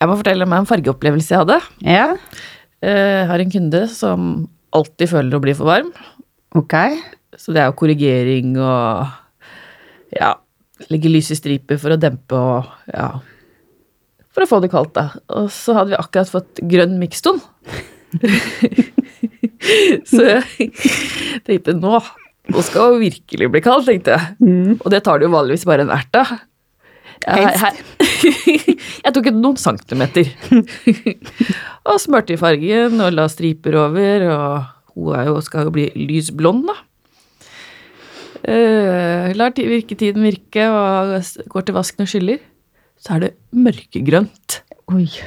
Jeg må fortelle meg en fargeopplevelse jeg hadde. Ja, Eh, Jeg har en kunde som alltid føler å bli for varm. ok. Så det er jo korrigering og ja, legge lyse striper for å dempe og ja, for å få det kaldt, da. Og så hadde vi akkurat fått grønn mikston. så jeg tenkte nå, nå skal det virkelig bli kaldt, tenkte jeg. Og det tar det jo vanligvis bare en ert av. Jeg, jeg, tok noen centimeter. og smurte i fargen og la striper over, og hun jo, skal jo bli lysblond, da. Uh, lar virketiden virke og går til vasken og skyller. Så er det mørkegrønt. Oi.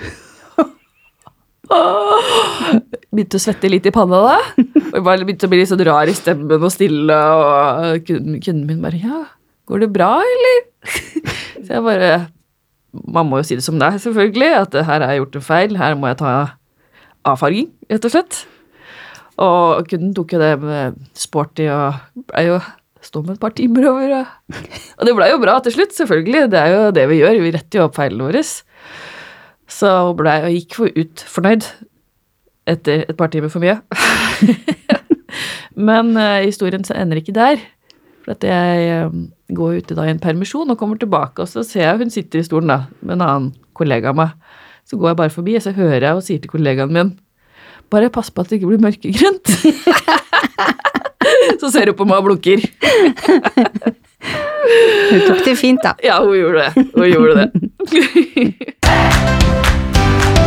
Begynte å svette litt i panna da. Og jeg bare begynte å bli litt sånn rar i stemmen og stille. Og kunden min bare Ja, går det bra, eller? Så jeg bare Man må jo si det som det er, selvfølgelig. At her har jeg gjort en feil. Her må jeg ta avfarging, rett og slett. Og kunden tok jo det med sporty og blei jo stående et par timer over. Og, og det blei jo bra til slutt, selvfølgelig. Det er jo det vi gjør. Vi retter jo opp feilene våre. Så hun ble, og gikk for- ut fornøyd etter et par timer for mye. Men uh, historien ender ikke der. For at jeg eh, går ute da i en permisjon og kommer tilbake, og så ser jeg hun sitter i stolen da, med en annen kollega av meg. Så går jeg bare forbi, og så hører jeg og sier til kollegaen min bare pass på at det ikke blir mørkegrønt. så ser hun på meg og blunker. hun tok det fint, da. Ja, hun gjorde det. Hun gjorde det.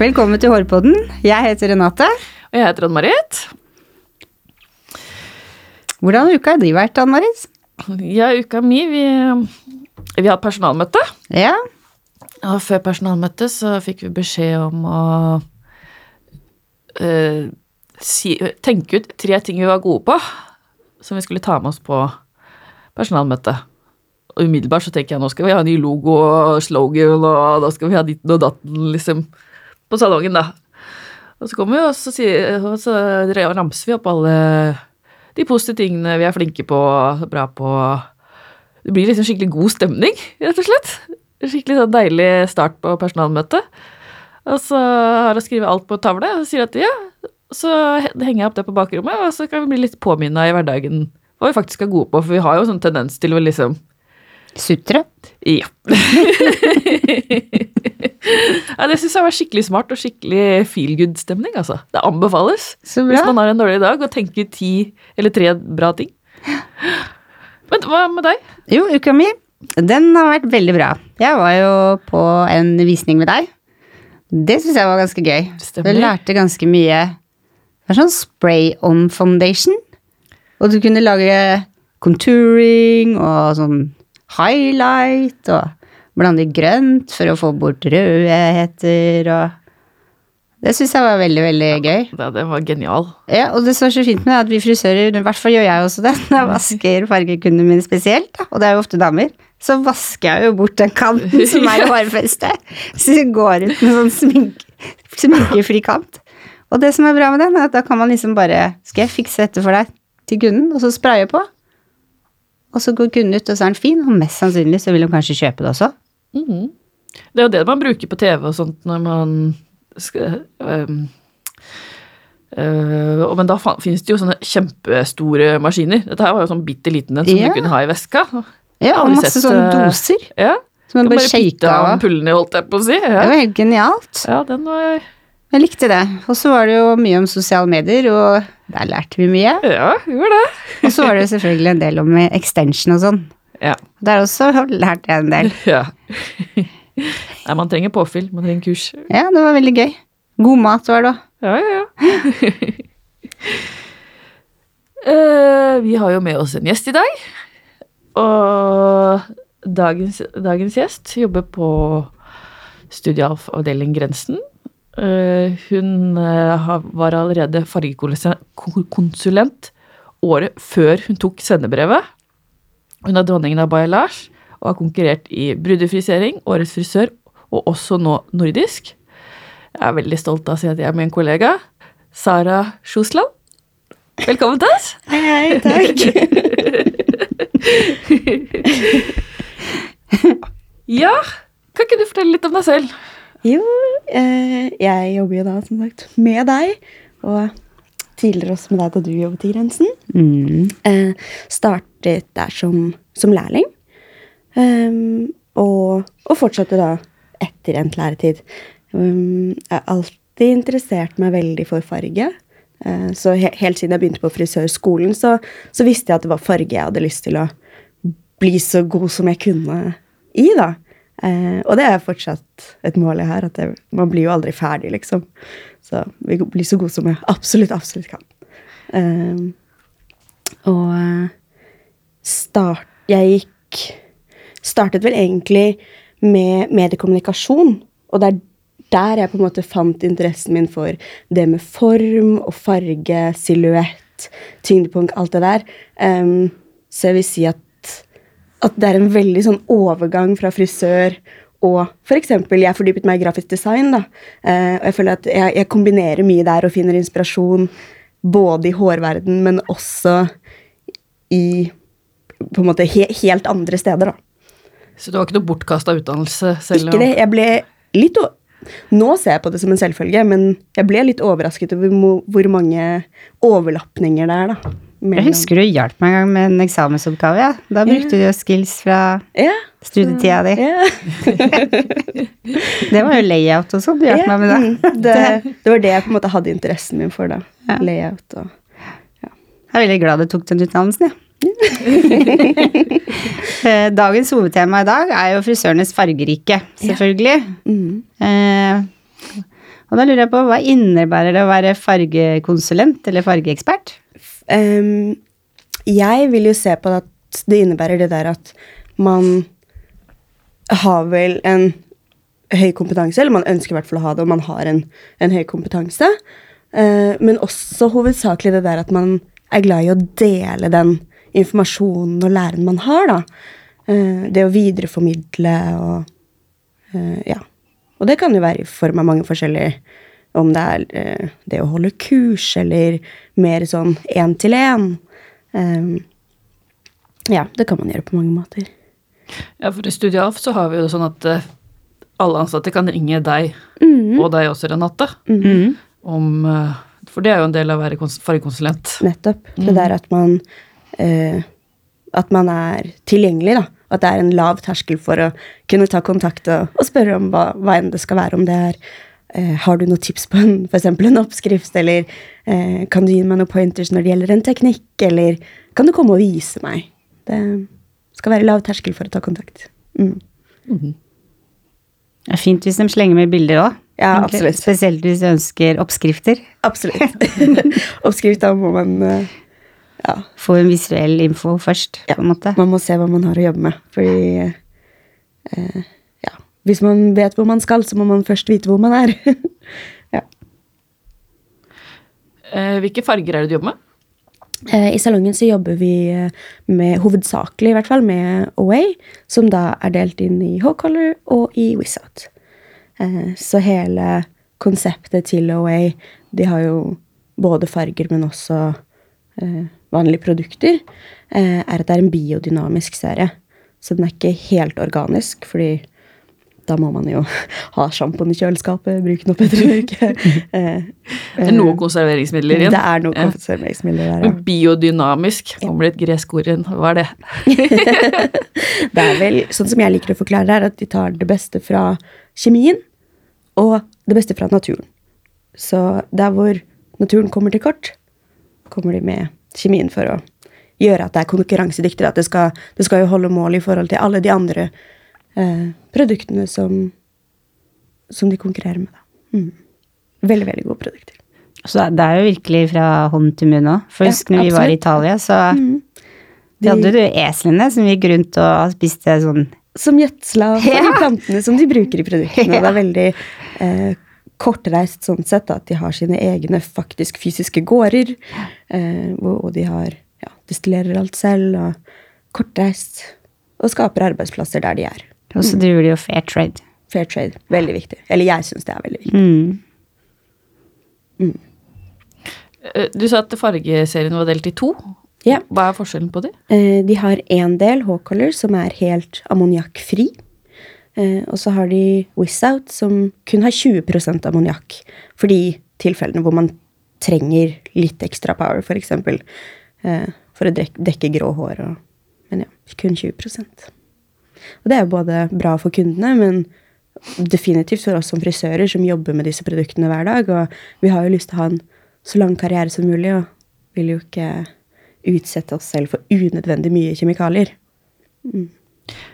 Velkommen til Hårpodden. Jeg heter Renate. Og jeg heter Ann-Marit. Hvordan har uka di vært, Ann Marit? Ja, uka mi, vi, vi har hatt personalmøte. Ja. Og før personalmøtet så fikk vi beskjed om å uh, si, tenke ut tre ting vi var gode på, som vi skulle ta med oss på personalmøtet. Og umiddelbart så tenker jeg nå skal vi ha en ny logo og slogan, og da skal vi ha ditten og datten, liksom, på salongen, da. Og så kommer vi, og så, og så ramser vi opp alle de positive tingene vi er flinke på, bra på. Det blir liksom skikkelig god stemning, rett og slett. Skikkelig sånn deilig start på personalmøtet. Og så har jeg skrevet alt på tavle og sier at ja, så henger jeg opp det på bakrommet, og så kan vi bli litt påminna i hverdagen hva vi faktisk er gode på, for vi har jo sånn tendens til å liksom Sutre. Ja. ja det syns jeg var skikkelig smart og skikkelig feel good-stemning, altså. Det anbefales Så hvis man har en dårlig dag, å tenke ti eller tre bra ting. Men hva med deg? Jo, uka mi, den har vært veldig bra. Jeg var jo på en visning med deg. Det syns jeg var ganske gøy. Stemmer. Jeg lærte ganske mye. Det er sånn spray-on foundation. Og du kunne lage contouring og sånn highlight og blande grønt for å få bort rødheter og Det syns jeg var veldig, veldig gøy. Det, det var genial. Ja, og det som er så fint med det, at vi frisører, i hvert fall gjør jeg også det, når jeg vasker fargekundene mine spesielt, da, og det er jo ofte damer, så vasker jeg jo bort den kanten som er i hårfestet. Så det går ut med sånn smink, sminkefri kant. Og det som er bra med den, er at da kan man liksom bare Skal jeg fikse dette for deg til kunden, og så spraye på? Og så går kunden ut, og så er den fin, og mest sannsynlig så vil hun kanskje kjøpe det også. Mhm. Det er jo det man bruker på TV og sånt når man skal um, uh, Men da finnes det jo sånne kjempestore maskiner. Dette her var jo sånn bitte liten en som Ja. du kunne ha i veska. Ja, og masse sett, sånne eh, doser. Ja, Som man bare shaka av Pullene, holdt jeg på å si. Det var helt genialt. ja den var Jeg likte det. Og så var det jo mye om sosiale medier, og der lærte vi mye. Ja, gjorde det. Og så var det selvfølgelig en del om extension og sånn. Ja. Der også lærte jeg en del. ja. Nei, man trenger påfyll. Man trenger kurs. Ja, det var veldig gøy. God mat var det òg. Ja, ja, ja. uh, vi har jo med oss en gjest i dag. Og dagens, dagens gjest jobber på studieavdeling Grensen. Eh, hun eh, var allerede fargekonsulent året før hun tok sendebrevet. Hun er dronningen av Bailage og har konkurrert i brudefrisering, Årets frisør og også nå nordisk. Jeg er veldig stolt av å si at jeg er med en kollega. Sara Sjosland. Velkommen til oss. Hei, hei, takk. Ja, kan ikke du fortelle litt om deg selv? Jo, eh, jeg jobber jo da som sagt med deg, og tidligere også med deg da du jobbet i Grensen. Mm. Eh, startet der som, som lærling, Um, og, og fortsatte da etter endt læretid. Um, jeg har alltid interessert meg veldig for farge. Uh, så he helt siden jeg begynte på frisørskolen, så, så visste jeg at det var farge jeg hadde lyst til å bli så god som jeg kunne i, da. Eh, og det er fortsatt et mål jeg har. at det, Man blir jo aldri ferdig, liksom. Så vi blir så gode som jeg absolutt, absolutt kan. Eh, og start Jeg gikk Startet vel egentlig med mediekommunikasjon, og det er der jeg på en måte fant interessen min for det med form og farge, silhuett, tyngdepunkt, alt det der. Em, så jeg vil si at, at det er en veldig sånn overgang fra frisør og eksempel, jeg fordypet meg i grafisk design. da, eh, og jeg føler at jeg, jeg kombinerer mye der og finner inspirasjon både i hårverden, men også i på en måte he, helt andre steder. da. Så du har ikke noe bortkasta utdannelse? selv Ikke det. Jeg ble litt Nå ser jeg på det som en selvfølge, men jeg ble litt overrasket over hvor mange overlapninger det er. da. Jeg husker du hjalp meg en gang med en eksamensoppgave. Ja. Da brukte du jo skills fra yeah. studietida di. Yeah. Det var jo layout og sånn du hjalp ja, meg med. mm, da. det, det var det jeg på en måte hadde interessen min for. da. Ja. Layout og Jeg er veldig glad du tok den utdannelsen, jeg. Ja. Dagens hovedtema i dag er jo frisørenes fargerike, selvfølgelig. mm. Eh, og da lurer jeg på, hva innebærer det å være fargekonsulent eller fargeekspert? Ehm, jeg vil jo se på at det innebærer det der at man har vel en høy kompetanse, eller man ønsker i hvert fall å ha det, og man har en, en høy kompetanse. Uh, men også hovedsakelig det der at man er glad i å dele den informasjonen og læren man har, da. Uh, det å videreformidle og uh, Ja. Og det kan jo være i form av mange forskjellige Om det er eh, det å holde kurs, eller mer sånn én-til-én. Um, ja, det kan man gjøre på mange måter. Ja, for i Studialf så har vi jo sånn at eh, alle ansatte kan ringe deg, og deg også, Renate, Mm. om eh, For det er jo en del av å være fargekonsulent. Nettopp. Det der at man eh, At man er tilgjengelig, da. At det er en lav terskel for å kunne ta kontakt og, og spørre om hva, hva enn det skal være. Om det er Har du noen tips på en, for en oppskrift, eller eh, kan du gi meg noen pointers når det gjelder en teknikk, eller kan du komme og vise meg? Det skal være lav terskel for å ta kontakt. Mm. Det er fint hvis de slenger med bilder òg. Ja, absolutt. Spesielt hvis de ønsker oppskrifter. Absolutt. Oppskrift, da må man uh, Ja. Få en visuell info først, Ja, på en måte. Man må se hva man har å jobbe med. Fordi eh, ja, Hvis man vet hvor man skal, så må man først vite hvor man er. ja. Eh, hvilke farger er det du jobber med? eh, I salongen så jobber vi eh, med hovedsakelig i hvert fall med Away, som da er delt inn i H-Color og i. Eh, så hele konseptet til Away, de har jo både farger, men også vanlige produkter, er at det er en biodynamisk serie. Så den er ikke helt organisk, fordi da må man jo ha sjampoen i kjøleskapet, bruke den opp etter en uke. Eh, Det er noen konserveringsmidler igjen. det er noe konserveringsmidler der, ja. Men biodynamisk, kommer det et gresk ord inn? Hva er det? Det er vel, sånn som jeg liker å forklare det, er at de tar det beste fra kjemien og det beste fra naturen. Så der hvor naturen kommer til kort, kommer de med kjemien for å gjøre at det er konkurransedyktig. At det skal, det skal jo holde mål i forhold til alle de andre eh, produktene som, som de konkurrerer med. Da. Mm. Veldig, veldig gode produkter. Så det er jo virkelig fra hånd til munn òg. For Ja, husk når vi var i. Italia, så De- hadde du eslene som gikk rundt og spiste sånn Som gjødsla for Ja. de plantene som de bruker i produktene. Ja. Det er veldig eh, kortreist sånn sett, at de har sine egne faktisk fysiske gårder. Eh, og de har ja, destillerer alt selv, og kortreist. Og skaper arbeidsplasser der de er. Og så driver de jo fair trade. Fair trade. Veldig viktig. Eller jeg syns det er veldig viktig. Mm. Eh, Du sa at fargeserien var delt i to. Ja. Hva er forskjellen på de? Eh, de har én del, H-Color, som er helt ammoniakkfri. Eh, og så har de Wizzout, som kun har 20% ammoniakk. For de tilfellene hvor man trenger litt ekstra power, f.eks. For, eh, for å dekke grå hår. Og, men ja, kun 20 Og det er jo både bra for kundene, men definitivt for oss som frisører som jobber med disse produktene hver dag. Og vi har jo lyst til å ha en så lang karriere som mulig, og vil jo ikke utsette oss selv for unødvendig mye kjemikalier.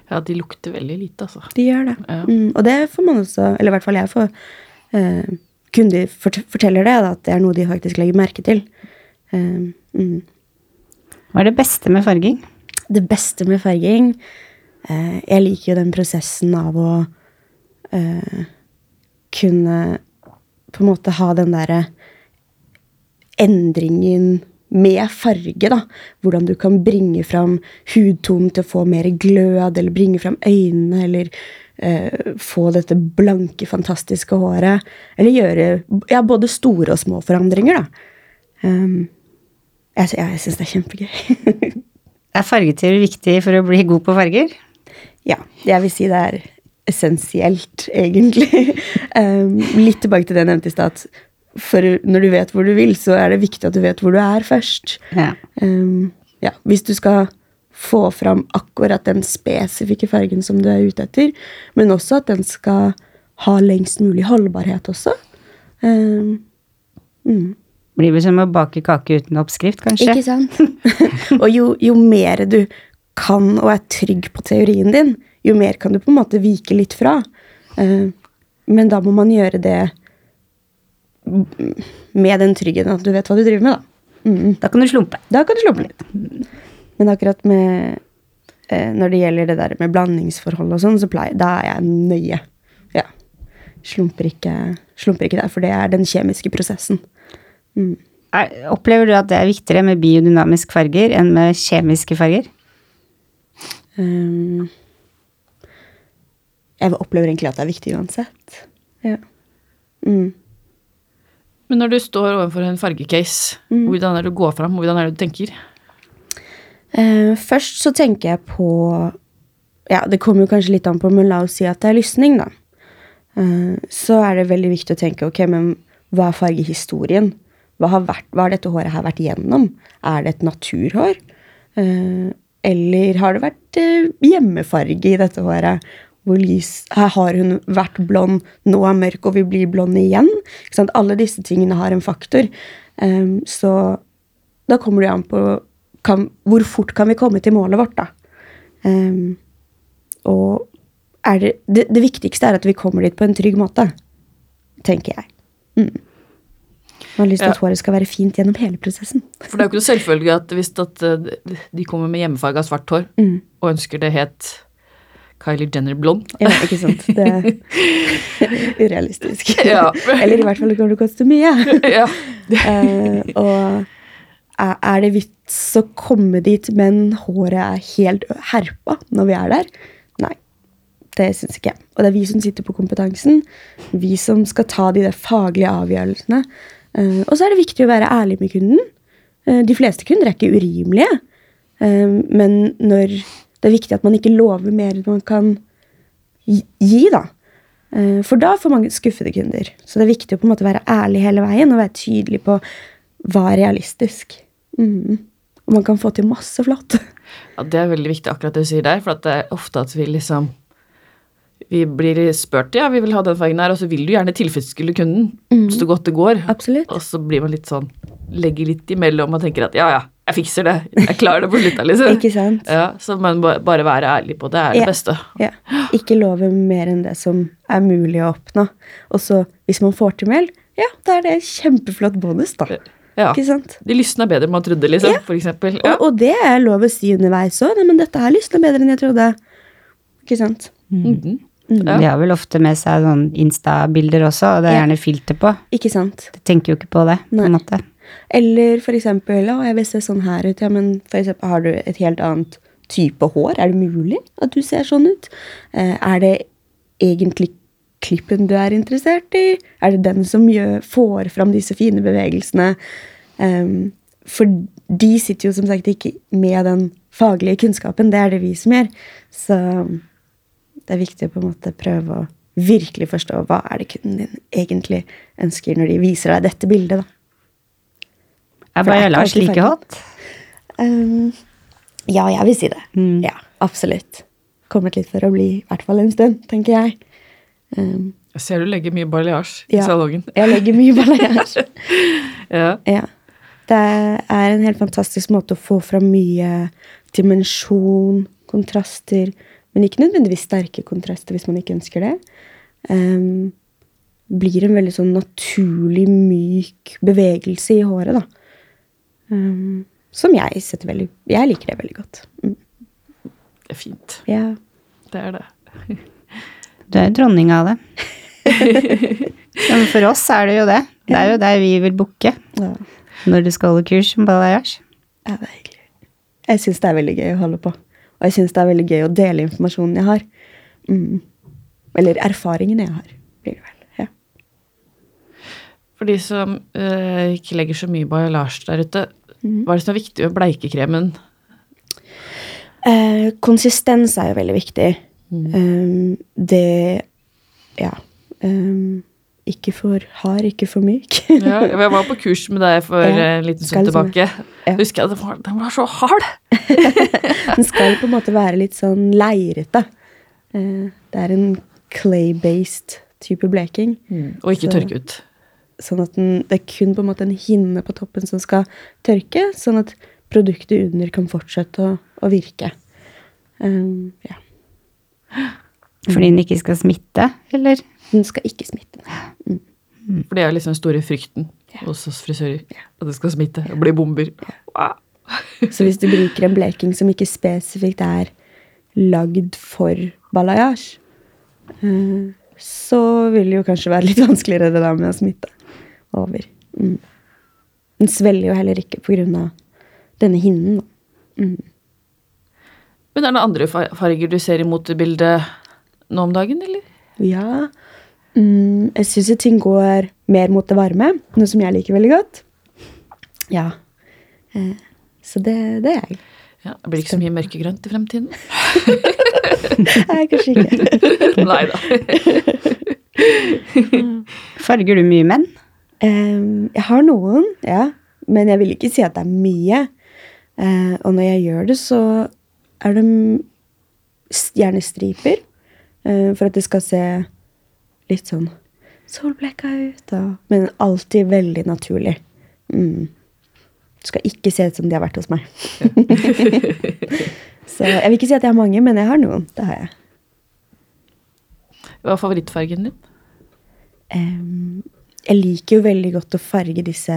Ja, de lukter veldig lite, altså. De gjør det. Ja. Mm, og det får man også, eller i hvert fall jeg får eh, Kunder fort forteller det, da, at det er noe de faktisk legger merke til. Eh, mm. Hva er det beste med farging? Det beste med farging Jeg liker jo den prosessen av å eh, kunne på en måte ha den derre endringen med farge, da. Hvordan du kan bringe fram hudtonen til å få mer glød, eller bringe fram øynene, eller eh, få dette blanke, fantastiske håret. Eller gjøre ja, både store og små forandringer, da. Um, jeg jeg syns det er kjempegøy. Er fargeteori viktig for å bli god på farger? Ja, jeg vil si det er essensielt, egentlig. um, litt tilbake til det jeg nevnte i stad. For når du vet hvor du vil, så er det viktig at du vet hvor du er først. Ja. Um, ja, hvis du skal få fram akkurat den spesifikke fargen som du er ute etter, men også at den skal ha lengst mulig holdbarhet også. Um, mm. Blir vel som å bake kake uten oppskrift, kanskje? Ikke sant? og jo, jo mer du kan og er trygg på teorien din, jo mer kan du på en måte vike litt fra. Eh, men da må man gjøre det med den tryggheten at du vet hva du driver med, da. Mm. Da kan du slumpe. Da kan du slumpe litt. Men akkurat med eh, Når det gjelder det der med blandingsforhold og sånn, så pleier, da er jeg nøye. Ja. Slumper ikke, slumper ikke der, for det er den kjemiske prosessen. Mm. opplever du at det er viktigere med biodynamisk farger enn med kjemiske farger? Um, jeg opplever egentlig at det er viktig uansett. Ja. Mm. Men når du står overfor en fargecase, hvordan er det du går fram? Hvordan er det du tenker? Uh, først så tenker jeg på Ja, det kommer jo kanskje litt an på, men la oss si at det er lysning, da. Uh, så er det veldig viktig å tenke ok, men hva er fargehistorien? Hva har, vært, hva har dette håret her vært igjennom? Er det et naturhår? Eh, eller har det vært eh, hjemmefarge i dette håret? Hvor lys, har hun vært blond, nå er mørk og vil bli blond igjen. Alle disse tingene har en faktor. Um, så da kommer det an på kan, hvor fort kan vi komme til målet vårt, da. Um, og det, det, det viktigste er at vi kommer dit på en trygg måte, tenker jeg. Mm. Man har lyst til at håret skal være fint gjennom hele prosessen. For det er jo ikke noe selvfølgelig at hvis at eh, de kommer med hjemmefarga svart hår Mm. og ønsker det het Kylie Jenner blond Ja, ikke sant? Det er urealistisk. Ja. Eller i hvert fall det kommer koste mye. ja. uh, og er det vits å komme dit, men håret er helt herpa når vi er der? Nei, det syns ikke jeg. Og det er vi som sitter på kompetansen. Vi som skal ta de der faglige avgjørelsene. Eh, og så er det viktig å være ærlig med kunden. Eh, de fleste kunder er ikke urimelige. Eh, men når det er viktig at man ikke lover mer enn man kan gi, da. For da får man skuffede kunder. Så det er viktig å på en måte være ærlig hele veien og være tydelig på hva er realistisk. Mm. Og man kan få til masse flott. ja, det er veldig viktig akkurat det du sier der, for det er ofte at vi liksom vi blir spurt ja, vi vil ha den fargen her, og så vil du gjerne tilfredsstille kunden så godt det går. Absolutt. Og så blir man litt sånn Legger litt imellom og tenker at ja, ja, jeg fikser det. Jeg klarer det på slutta, liksom. Ikke sant? Ja, så man må bare være ærlig på det er det Ja. beste. Ja. Ikke love mer enn det som er mulig å oppnå. Og så, hvis man får til mer, ja, da er det en kjempeflott bonus, da. Ja. Ikke sant? De lysna bedre enn man trodde, liksom, Ja. for eksempel. Og, Ja. og det er lov å si underveis òg. Men dette her lysner bedre enn jeg trodde. Ikke sant? Mhm. Ja. De har vel ofte med seg sånn Insta-bilder også, og det er Ja. gjerne filter på. Ikke sant? De tenker jo ikke på det, på en måte. Eller for eksempel, å, jeg vil se sånn her ut. Ja, men for eksempel, har du et helt annet type hår? Er det mulig at du ser sånn ut? Eh, er det egentlig klippen du er interessert i? Er det den som gjør, får fram disse fine bevegelsene? Um, for de sitter jo som sagt ikke med den faglige kunnskapen. Det er det vi som gjør. Så det er viktig å på en måte prøve å virkelig forstå hva er det kunden din egentlig ønsker når de viser deg dette bildet. da. Er For det er bare Lars like ferdig. hot? Um, ja, jeg vil si det. Mm. Ja, absolutt. Kommet litt for å bli, i hvert fall en stund, tenker jeg. Um, Jeg ser du legger mye balayage i ja, salongen. jeg legger mye balayage. Ja. Ja. Det er en helt fantastisk måte å få fram mye dimensjon, kontraster, men ikke nødvendigvis sterke kontraster hvis man ikke ønsker det. Um, blir en veldig sånn naturlig, myk bevegelse i håret, da. Um, som jeg setter veldig Jeg liker det veldig godt. Mm. Det er fint. Ja. Det er det. Du er dronning av det. Men for oss er det jo det. Det er jo der vi vil booke ja. når du skal holde kurs som balayage. Ja, det er hyggelig. Jeg syns det er veldig gøy å holde på. Og jeg syns det er veldig gøy å dele informasjonen jeg har. Mm. Eller erfaringen jeg har, blir det vel. Ja. For de som eh, ikke legger så mye bajalasj der ute, hva er det som er viktig med bleikekremen? Eh, konsistens er jo veldig viktig. Um, det Ja. Um, ikke for hard, ikke for myk. Ja, jeg var på kurs med deg for Ja, en liten stund tilbake. ja. Husker jeg, den var, den var så hard! Den skal på en måte være litt sånn leirete. Eh, det er en clay-based type bleking. Og ikke Så- tørke ut. Sånn at den, det er kun på en måte en hinne på toppen som skal tørke, sånn at produktet under kan fortsette å, å virke. Um, ja. Fordi den ikke skal smitte, eller? Den skal ikke smitte. For det er liksom den store frykten hos oss frisører. At det skal smitte og bli bomber. Wow. Så hvis du bruker en bleking som ikke spesifikt er lagd for balayage, eh, så vil det jo kanskje være litt vanskeligere det da med å smitte over. Mm. Den svelger jo heller ikke på grunn av denne hinnen. Mm. Men er det andre farger du ser i motebildet nå om dagen, eller? Ja, mm, jeg syns ting går mer mot det varme, noe som jeg liker veldig godt. Ja. Eh, så det, det er jeg. Ja, det blir ikke så mye mørkegrønt i fremtiden? Nei, kanskje ikke. Nei da. Farger du mye menn? Um, jeg har noen, ja. Men jeg vil ikke si at det er mye. Uh, og når jeg gjør det, så er det gjerne striper. Uh, for at det skal se litt sånn solblekka ut. Og, men alltid veldig naturlig. Mm. Skal ikke se ut som de har vært hos meg. så jeg vil ikke si at jeg har mange, men jeg har noen. Det har jeg. Hva er favorittfargen din? Um, jeg liker jo veldig godt å farge disse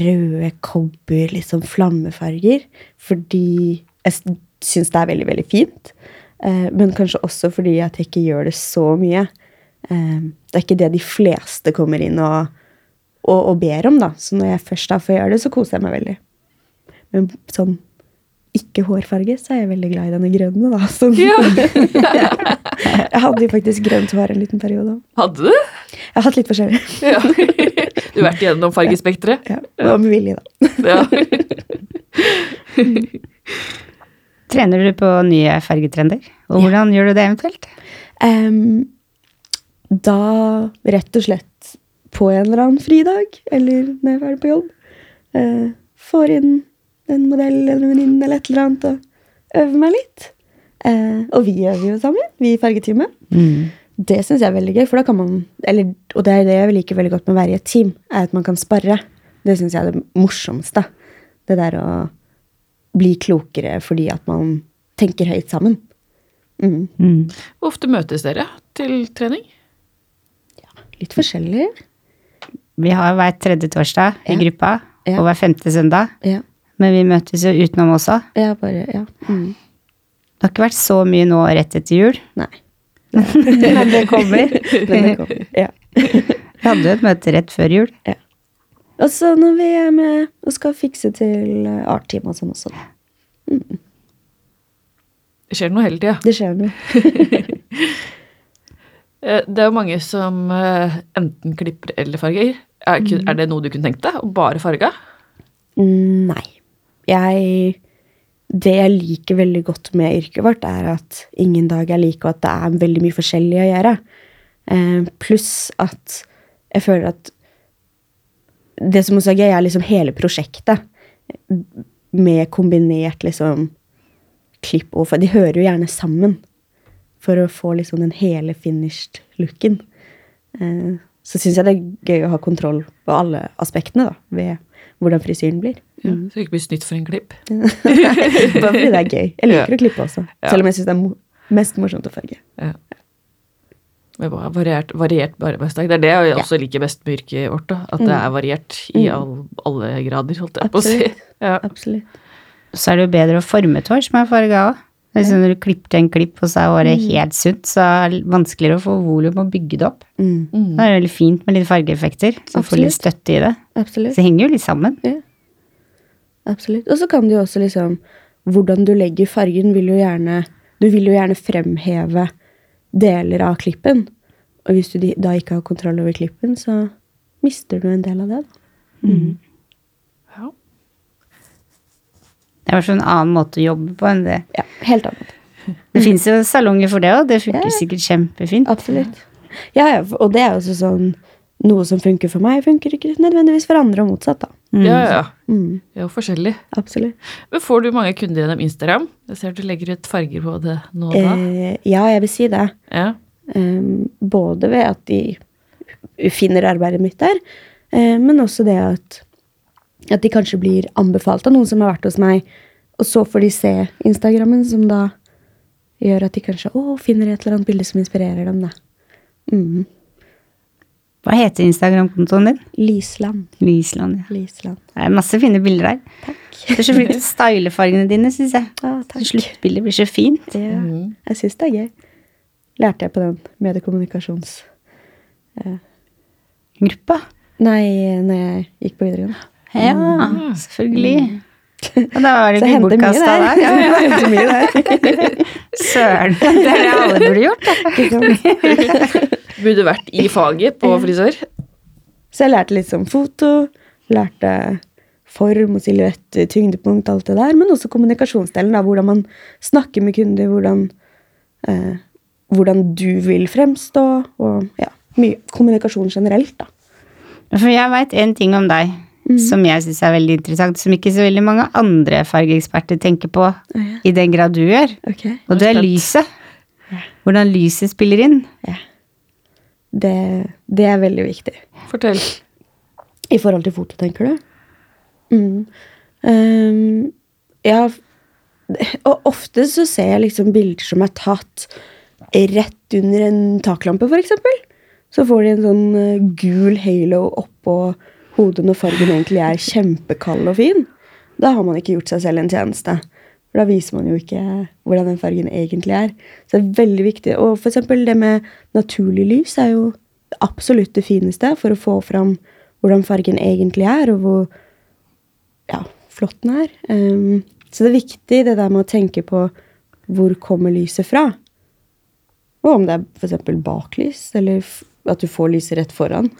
røde kobber, litt sånn flammefarger, fordi jeg syns det er veldig, veldig fint. Eh, men kanskje også fordi at jeg ikke gjør det så mye. Em, det er ikke det de fleste kommer inn og, og, og ber om, da. Så når jeg først da får gjøre det, så koser jeg meg veldig. Men sånn ikke hårfarge, så er jeg veldig glad i denne grønne, da. Sånn. jeg hadde jo faktisk grønt hår en liten periode. Hadde du? Jeg har hatt litt forskjellig. Ja. Du har vært gjennom fargespekteret? Ja, det var med vilje, da. Ja. Trener du på nye fargetrender? Og hvordan gjør du det eventuelt? Em, da rett og slett på en eller annen fridag, eller når jeg er ferdig på jobb, eh, får inn en modell eller en venninne eller et eller annet og øver meg litt. Eh, og vi øver jo sammen, vi i fargeteamet. Det syns jeg er veldig gøy, for da kan man eller, Og det er det jeg liker veldig godt med å være i et team, er at man kan sparre. Det syns jeg er det morsomste. Det der å bli klokere fordi at man tenker høyt sammen. Mm. Hvor ofte møtes dere til trening? Litt forskjellig. Vi har hver tredje torsdag i Ja. gruppa, Ja. og hver femte søndag. Ja. Men vi møtes jo utenom også. Ja, bare Ja. Mm. Det har ikke vært så mye nå rett etter jul. Nei. Men det kommer. Men det kommer. Ja. Vi hadde jo et møte rett før jul. Og så når vi er med og skal fikse til eh, art-team og sånn også. Det skjer noe hele tida. Det skjer noe. Eh, Det er jo mange som eh, enten klipper eller farger. Er, kun- er det noe du kunne tenkt deg? Bare farge? Mm, Nei. Jeg Det jeg liker veldig godt med yrket vårt, er at ingen dag er like, og at det er veldig mye forskjellig å gjøre. Eh, Pluss at jeg føler at det som er gøy, er liksom hele prosjektet. Med kombinert liksom klipp og For de hører jo gjerne sammen for å få liksom den hele finished looken. Eh, så syns jeg det er gøy å ha kontroll på alle aspektene da, ved hvordan frisyren blir. Ja, så det ikke blir snytt for en klipp. Nei, Bare fordi det er gøy. Jeg liker Ja. å klippe også. Ja. Selv om jeg syns det er mest morsomt å farge. Ja. Med bare variert, variert arbeidsdag. Det er det jeg også liker best med yrket vårt. Da. At det er variert i all, alle grader, holdt jeg på å si. Absolutt. Ja. Absolutt. Så er det jo bedre å forme et hår som er farga òg. Liksom når du klipper en klipp, og så er håret helt sunt, så er det vanskeligere å få volum og bygge det opp. Mm. Da er det veldig fint med litt fargeeffekter, som får litt støtte i det. Absolutt. Så det henger jo litt sammen. Absolutt. Og så kan du jo også liksom Hvordan du legger fargen, vil jo gjerne Du vil jo gjerne fremheve deler av klippen. Og hvis du da ikke har kontroll over klippen, så mister du en del av det. da. Ja. Det er i en annen måte å jobbe på enn det. Ja, helt annet. Det fins jo salonger for det òg, det funker Ja. sikkert kjempefint. Absolutt. Ja, ja, og det er også sånn Noe som funker for meg, funker ikke nødvendigvis for andre, og motsatt. da. Mm. ja, ja. Mm, Det er jo forskjellig. absolutt. Men får du mange kunder gjennom Instagram? Jeg ser du legger ut farger på det nå og da. Eh, ja, jeg vil si det. Ja. Um, både ved at de finner arbeidet mitt der, uh, men også det at, at de kanskje blir anbefalt av noen som har vært hos meg, og så får de se Instagrammen, som da gjør at de kanskje å, finner et eller annet bilde som inspirerer dem. Da. Mm. Hva heter Instagram-kontoen din? Lysland. Lysland. Ja. Lysland. Det er masse fine bilder der. Takk. Du er så flink til å style fargene dine, syns jeg. Ah, takk. Sluttbildet blir så fint. Ja, Mm. jeg syns det er gøy. Lærte jeg på den mediekommunikasjons... Gruppa. Nei, når jeg gikk på videregående. Ja, selvfølgelig. Og da var det ikke bortkasta der. der. Ja, jeg henter mye der. Søren. Det er det alle burde gjort. da. Burde vært i faget på frisør. Så jeg lærte litt som foto, lærte form og silhuett, tyngdepunkt, alt det der, men også kommunikasjonsdelen, da, hvordan man snakker med kunder, hvordan, eh, hvordan du vil fremstå, og ja, mye kommunikasjon generelt, da. For jeg veit en ting om deg som jeg syns er veldig interessant, som ikke så veldig mange andre fargeeksperter tenker på, ja. i den grad du gjør. Okay. Og det er lyset. Hvordan lyset spiller inn. Ja. Det, det er veldig viktig. Fortell. I forhold til foto, tenker du? Mm. Um, ja, og ofte så ser jeg liksom bilder som er tatt rett under en taklampe, for eksempel. Så får de en sånn eh, gul halo oppå hodet når fargen egentlig er kjempekald og fin. Da har man ikke gjort seg selv en tjeneste. For da viser man jo ikke hvordan den fargen egentlig er. Så det er veldig viktig. Og for eksempel det med naturlig lys er jo absolutt det fineste for å få fram hvordan fargen egentlig er, og hvor ja, flott den er. Um, så det er viktig det der med å tenke på hvor kommer lyset fra. Og om det er f.eks. baklys, eller at du får lyset rett foran.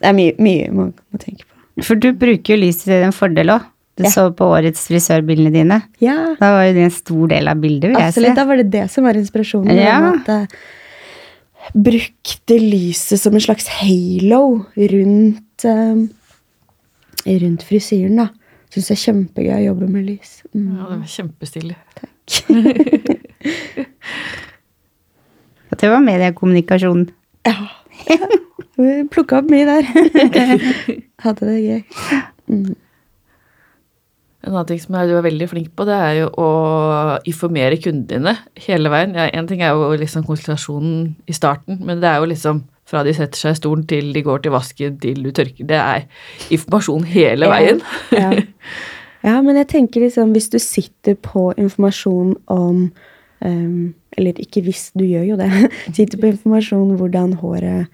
Det er mye, mye man må tenke på. For du bruker jo lyset til en fordel òg. Du Ja. så på årets frisørbildene dine. Ja, Da var jo det en stor del av bildet, vil jeg absolutt. si. Da var det det som var inspirasjonen. Ja. At jeg brukte lyset som en slags halo rundt, ehm, rundt frisyren, da. Syns det er kjempegøy å jobbe med lys. Mm. Ja, det var kjempestilig. Og det var mediekommunikasjon. Ja. Vi plukka opp mye der. Hadde det gøy. En annen ting som du er veldig flink på, det er jo å informere kundene dine hele veien. Ja, en ting er jo liksom konsultasjonen i starten, men det er jo liksom fra de setter seg i stolen til de går til vasken til du tørker. Det er informasjon hele veien. Ja. ja, men jeg tenker liksom hvis du sitter på informasjon om ehm, Eller ikke hvis, du gjør jo det. Sitter på informasjon hvordan håret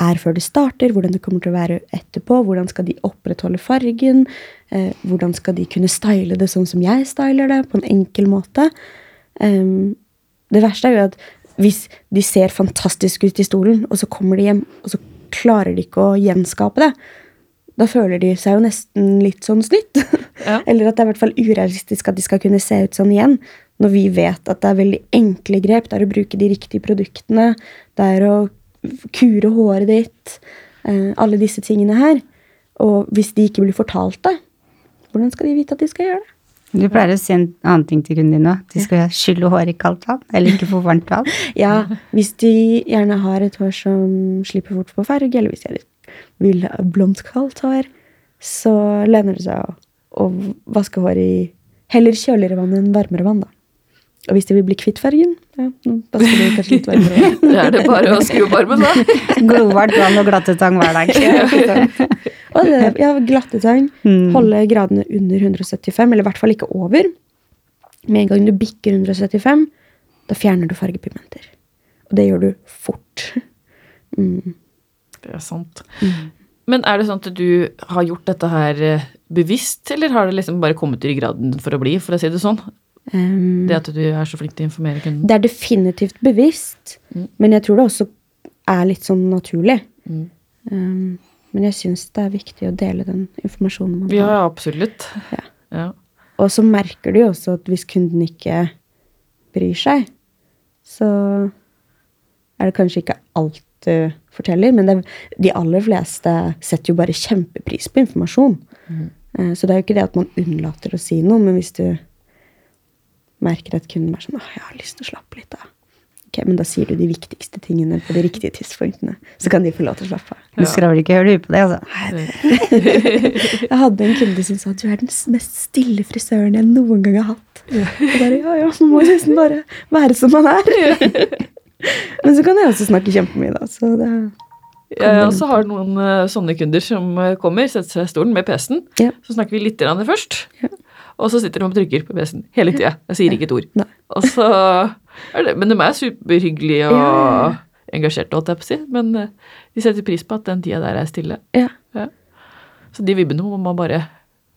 er før det starter, hvordan det kommer til å være etterpå, hvordan skal de opprettholde fargen, eh, hvordan skal de kunne style det sånn som jeg styler det, på en enkel måte. Um, det verste er jo at hvis de ser fantastisk ut i stolen, og så kommer de hjem, og så klarer de ikke å gjenskape det, Da føler de seg jo nesten litt sånn snytt. Ja. Eller at det er i hvert fall urealistisk at de skal kunne se ut sånn igjen. Når vi vet at det er veldig enkle grep. Det er å bruke de riktige produktene. Det er å kure håret ditt. eh, alle disse tingene her. Og hvis de ikke blir fortalt det, hvordan skal de vite at de skal gjøre det? Du pleier å si en annen ting til kundene dine. De skal skylle håret i kaldt vann, eller ikke for varmt vann. Ja, hvis de gjerne har et hår som slipper fort på farge, eller hvis de vil ha blondt, kaldt hår, så lønner det seg å vaske håret i heller kjøligere vann enn varmere vann, da. Og hvis de vil bli kvitt fargen, ja, Da skal de kanskje litt varmere. Da er det bare å skru opp armen, da. Glovarmt vann og glattetang hver dag. Og det, ja, glattetang, Mm. holde gradene under 175, eller i hvert fall ikke over. Med en gang du bikker 175, da fjerner du fargepigmenter. Og det gjør du fort. Mm. Det er sant. Men er det sånn at du har gjort dette her eh, bevisst, eller har det liksom bare kommet i graden for å bli, for å si det sånn? Um, Det at du er så flink til å informere kunden? Det er definitivt bevisst, Mm. men jeg tror det også er litt sånn naturlig. Mm. Um, men jeg syns det er viktig å dele den informasjonen man Ja, har. absolutt. Ja. Ja. Og så merker du jo også at hvis kunden ikke bryr seg, så er det kanskje ikke alt du forteller, men er- de aller fleste setter jo bare kjempepris på informasjon. Mm. Eh, Så det er jo ikke det at man unnlater å si noe, men hvis du merker at kunden er sånn Åh, jeg har lyst til å slappe litt av. Ok, men da sier du de viktigste tingene på de riktige tidspunktene. Så kan de få lov til å slappe av. Du skal vel ikke høre på det, altså. Jeg hadde en kunde som sa at du er den mest stille frisøren jeg noen gang har hatt. Og bare, ja, ja, man må nesten bare være som man er. Men så kan jeg også snakke kjempemye, da. Så det, Jeg også har noen eh, sånne kunder som eh, kommer, setter seg i stolen med PC-en. Ja. Så snakker vi litt grann først, Ja. Og så sitter de og trykker på PC-en hele tida. Jeg sier ikke et ord. Og så det, Men de er superhyggelige og Ja, ja, ja. engasjerte, holdt jeg på å si. Men eh, de setter pris på at den tida der er stille. ja, Så de vibbene må man bare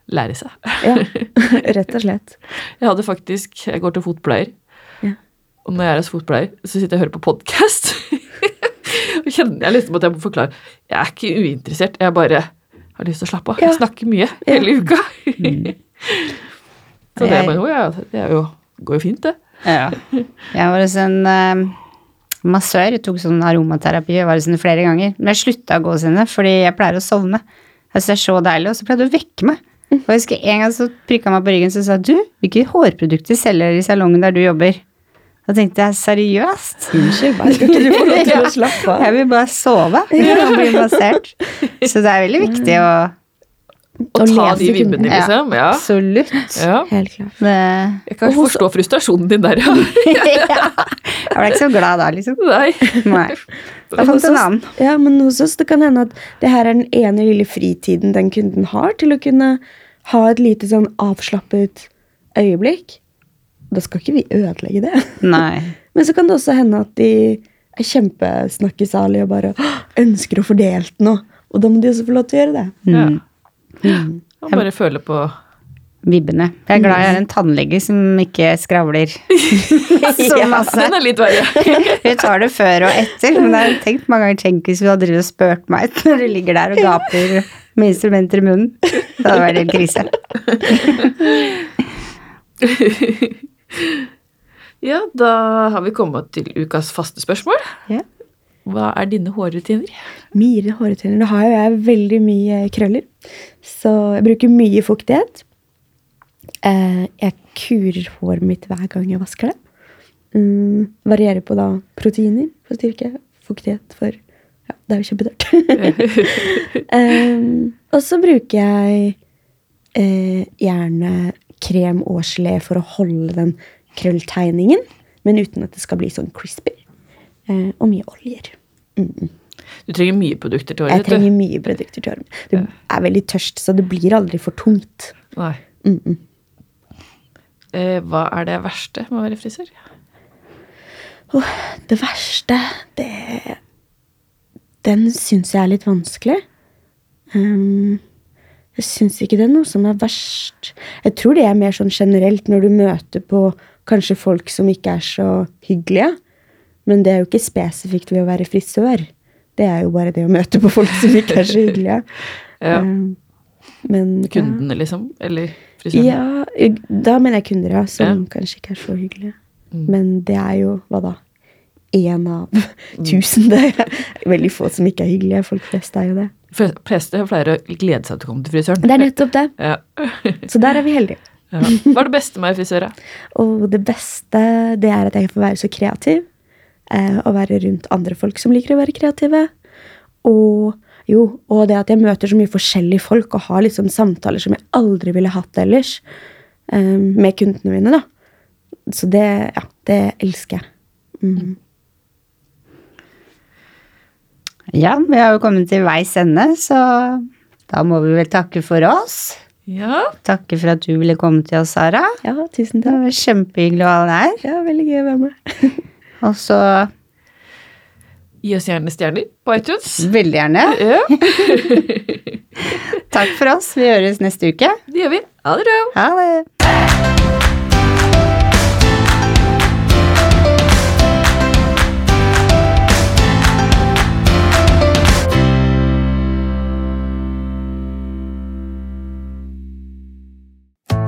lære seg. ja. Rett og slett. Jeg hadde faktisk Jeg går til fotpleier. Ja. Og når jeg er hos fotpleier, så sitter jeg og hører på podkast. og kjenner jeg liksom at jeg må forklare Jeg er ikke uinteressert, jeg bare har lyst til å slappe av. Ja. Jeg snakker mye Ja. hele uka. så det, er bare, jo, ja, det er jo, går jo fint, det. Ja. Jeg var hos en uh, massør, jeg tok sånn aromaterapi, jeg var hos henne flere ganger. Men jeg slutta å gå hos henne fordi jeg pleier å sovne. Jeg synes det er så deilig, og så pleide hun å vekke meg. Og jeg husker En gang så prikka meg på ryggen og sa du, hvilke hårprodukter selger i salongen der du jobber? Da tenkte jeg seriøst? Unnskyld bare ikke du få lov til å slappe av? Jeg vil bare sove og bli massert. Så det er veldig viktig å Å ta lese de vibbene, Ja. liksom. Ja. Absolutt. ja. Helt klart. Det, Jeg kan forstå frustrasjonen din der, ja. ja. Jeg ble ikke så glad da, liksom. Nei. Nei. Da fant en annen. Ja, men hos oss det kan hende at det her er den ene lille fritiden den kunden har til å kunne ha et lite sånn avslappet øyeblikk. Da skal ikke vi ødelegge det. Nei. Men så kan det også hende at de er kjempesnakkesalige og bare ønsker å få delt noe. Og da må de også få lov til å gjøre det. Ja. Mm. Man bare føle på Vibbene. Jeg er glad jeg har en tannlege som ikke skravler så masse. Den er litt verre. Hun tar det før og etter, men jeg har tenkt mange ganger tenk hvis hun hadde drevet og spurt meg når du ligger der og gaper med instrumenter i munnen. Det hadde vært en krise. Ja, da har vi kommet til ukas faste spørsmål. Ja. Hva er dine hårrutiner? Mine hårrutiner. Nå har jo jeg veldig mye krøller, så jeg bruker mye fuktighet. Eh, jeg kurer håret mitt hver gang jeg vasker det. Mm, varierer på da proteiner for styrke, fuktighet for Ja, det er jo kjempedyrt. um, og så bruker jeg eh, gjerne krem og gelé for å holde den krølltegningen, men uten at det skal bli sånn crispy. Eh, og mye oljer. Mm. Du trenger mye produkter til Jeg håret. trenger mye produkter til håret. Du er veldig tørst, så det blir aldri for tungt. Nei. Mm -mm. Eh, hva er det verste med å være frisør? Oh, det verste, det Den syns jeg er litt vanskelig. Um, jeg syns ikke det er noe som er verst. Jeg tror det er mer sånn generelt når du møter på kanskje folk som ikke er så hyggelige. Men det er jo ikke spesifikt ved å være frisør. Det er jo bare det å møte på folk som ikke er så hyggelige. Ja. Um, men Kundene, liksom? Eller frisøren? Ja, da mener jeg kunder, ja, som Ja. kanskje ikke er så hyggelige. Mm. Men det er jo, hva da, én av tusen. Det er veldig få som ikke er hyggelige. Folk flest er jo det. De fleste pleier å glede seg til å komme til frisøren. Det er nettopp det. Ja. Så der er vi heldige. Ja. Hva er det beste med å være frisør? det beste, det er at jeg får være så kreativ. Eh, å være rundt andre folk som liker å være kreative. Og jo, og det at jeg møter så mye forskjellige folk og har liksom samtaler som jeg aldri ville hatt ellers. Eh, med kundene mine, da. Så det, ja, det elsker jeg. Mm. Ja, vi har jo kommet til veis ende, så da må vi vel takke for oss. Ja. Takke for at du ville komme til oss, Sara. Ja, tusen takk. Det var kjempehyggelig å ha deg her. Ja, veldig gøy å være med. Og så Gi oss gjerne stjerner på iTunes. veldig gjerne. Ja, Takk for oss. Vi høres neste uke. det gjør vi. Ha det bra. Ha det.